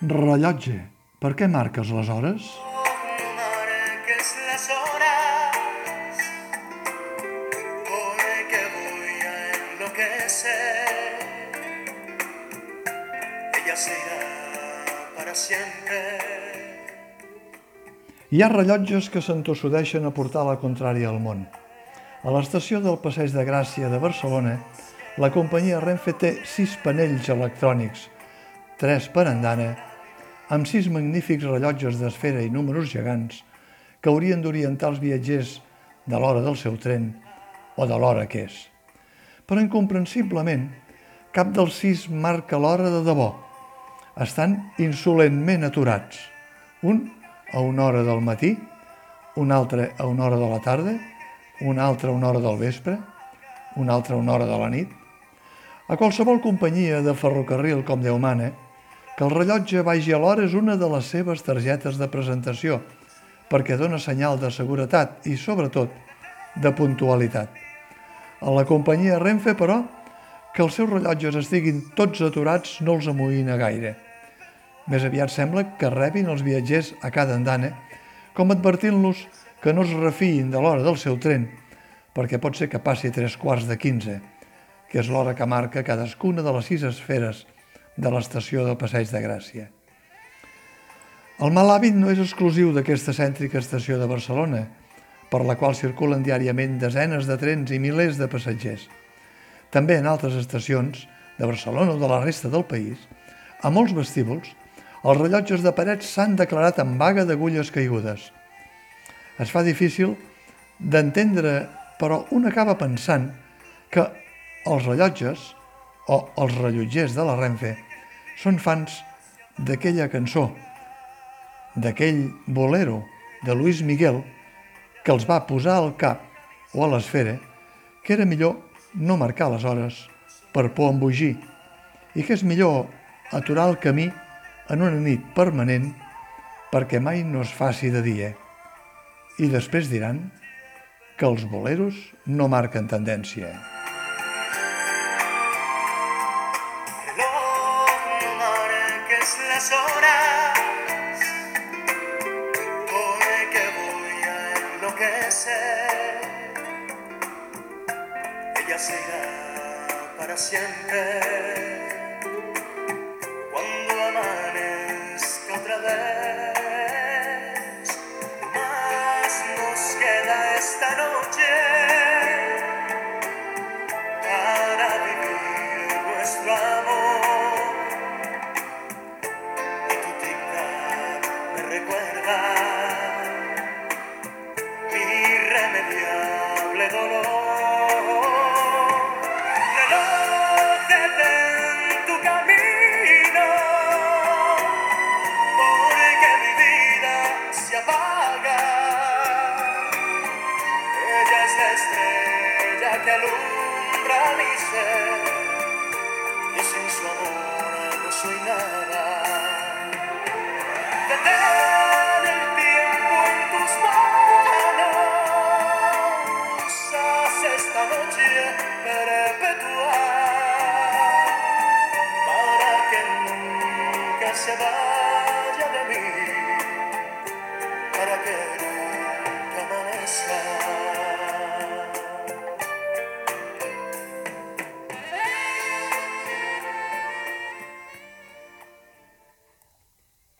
Rellotge, per què marques les hores? No marques las horas, porque voy a enloquecer. Ella se irá para siempre. Hi ha rellotges que s'entossudeixen a portar la contrària al món. A l'estació del Passeig de Gràcia de Barcelona, la companyia Renfe té sis panells electrònics, tres per andana, amb sis magnífics rellotges d'esfera i números gegants que haurien d'orientar els viatgers de l'hora del seu tren o de l'hora que és. Però incomprensiblement, cap dels sis marca l'hora de debò. Estan insolentment aturats. Un a una hora del matí, un altre a una hora de la tarda, un altre a una hora del vespre, un altre a una hora de la nit. A qualsevol companyia de ferrocarril com Déu mana, que el rellotge vagi a l'hora és una de les seves targetes de presentació, perquè dona senyal de seguretat i, sobretot, de puntualitat. A la companyia Renfe, però, que els seus rellotges estiguin tots aturats no els amoïna gaire. Més aviat sembla que rebin els viatgers a cada andana, com advertint-los que no es refiïn de l'hora del seu tren, perquè pot ser que passi tres quarts de quinze, que és l'hora que marca cadascuna de les sis esferes de l'estació del Passeig de Gràcia. El mal hàbit no és exclusiu d'aquesta cèntrica estació de Barcelona, per la qual circulen diàriament desenes de trens i milers de passatgers. També en altres estacions de Barcelona o de la resta del país, a molts vestíbuls, els rellotges de parets s'han declarat en vaga d'agulles caigudes. Es fa difícil d'entendre, però un acaba pensant que els rellotges o els rellotgers de la Renfe són fans d'aquella cançó, d'aquell bolero de Luis Miguel que els va posar al cap o a l'esfera que era millor no marcar les hores per por embogir i que és millor aturar el camí en una nit permanent perquè mai no es faci de dia. I després diran que els boleros no marquen tendència. No marques las horas, porque voy a enloquecer. Ella se irá para siempre. Cuando amanezca otra vez, más nos queda esta noche irremediable dolor. Reloj, detén tu camino, porque mi vida se apaga. Ella es la estrella que alumbra mi ser y sin su amor no soy nada. noite, peraí.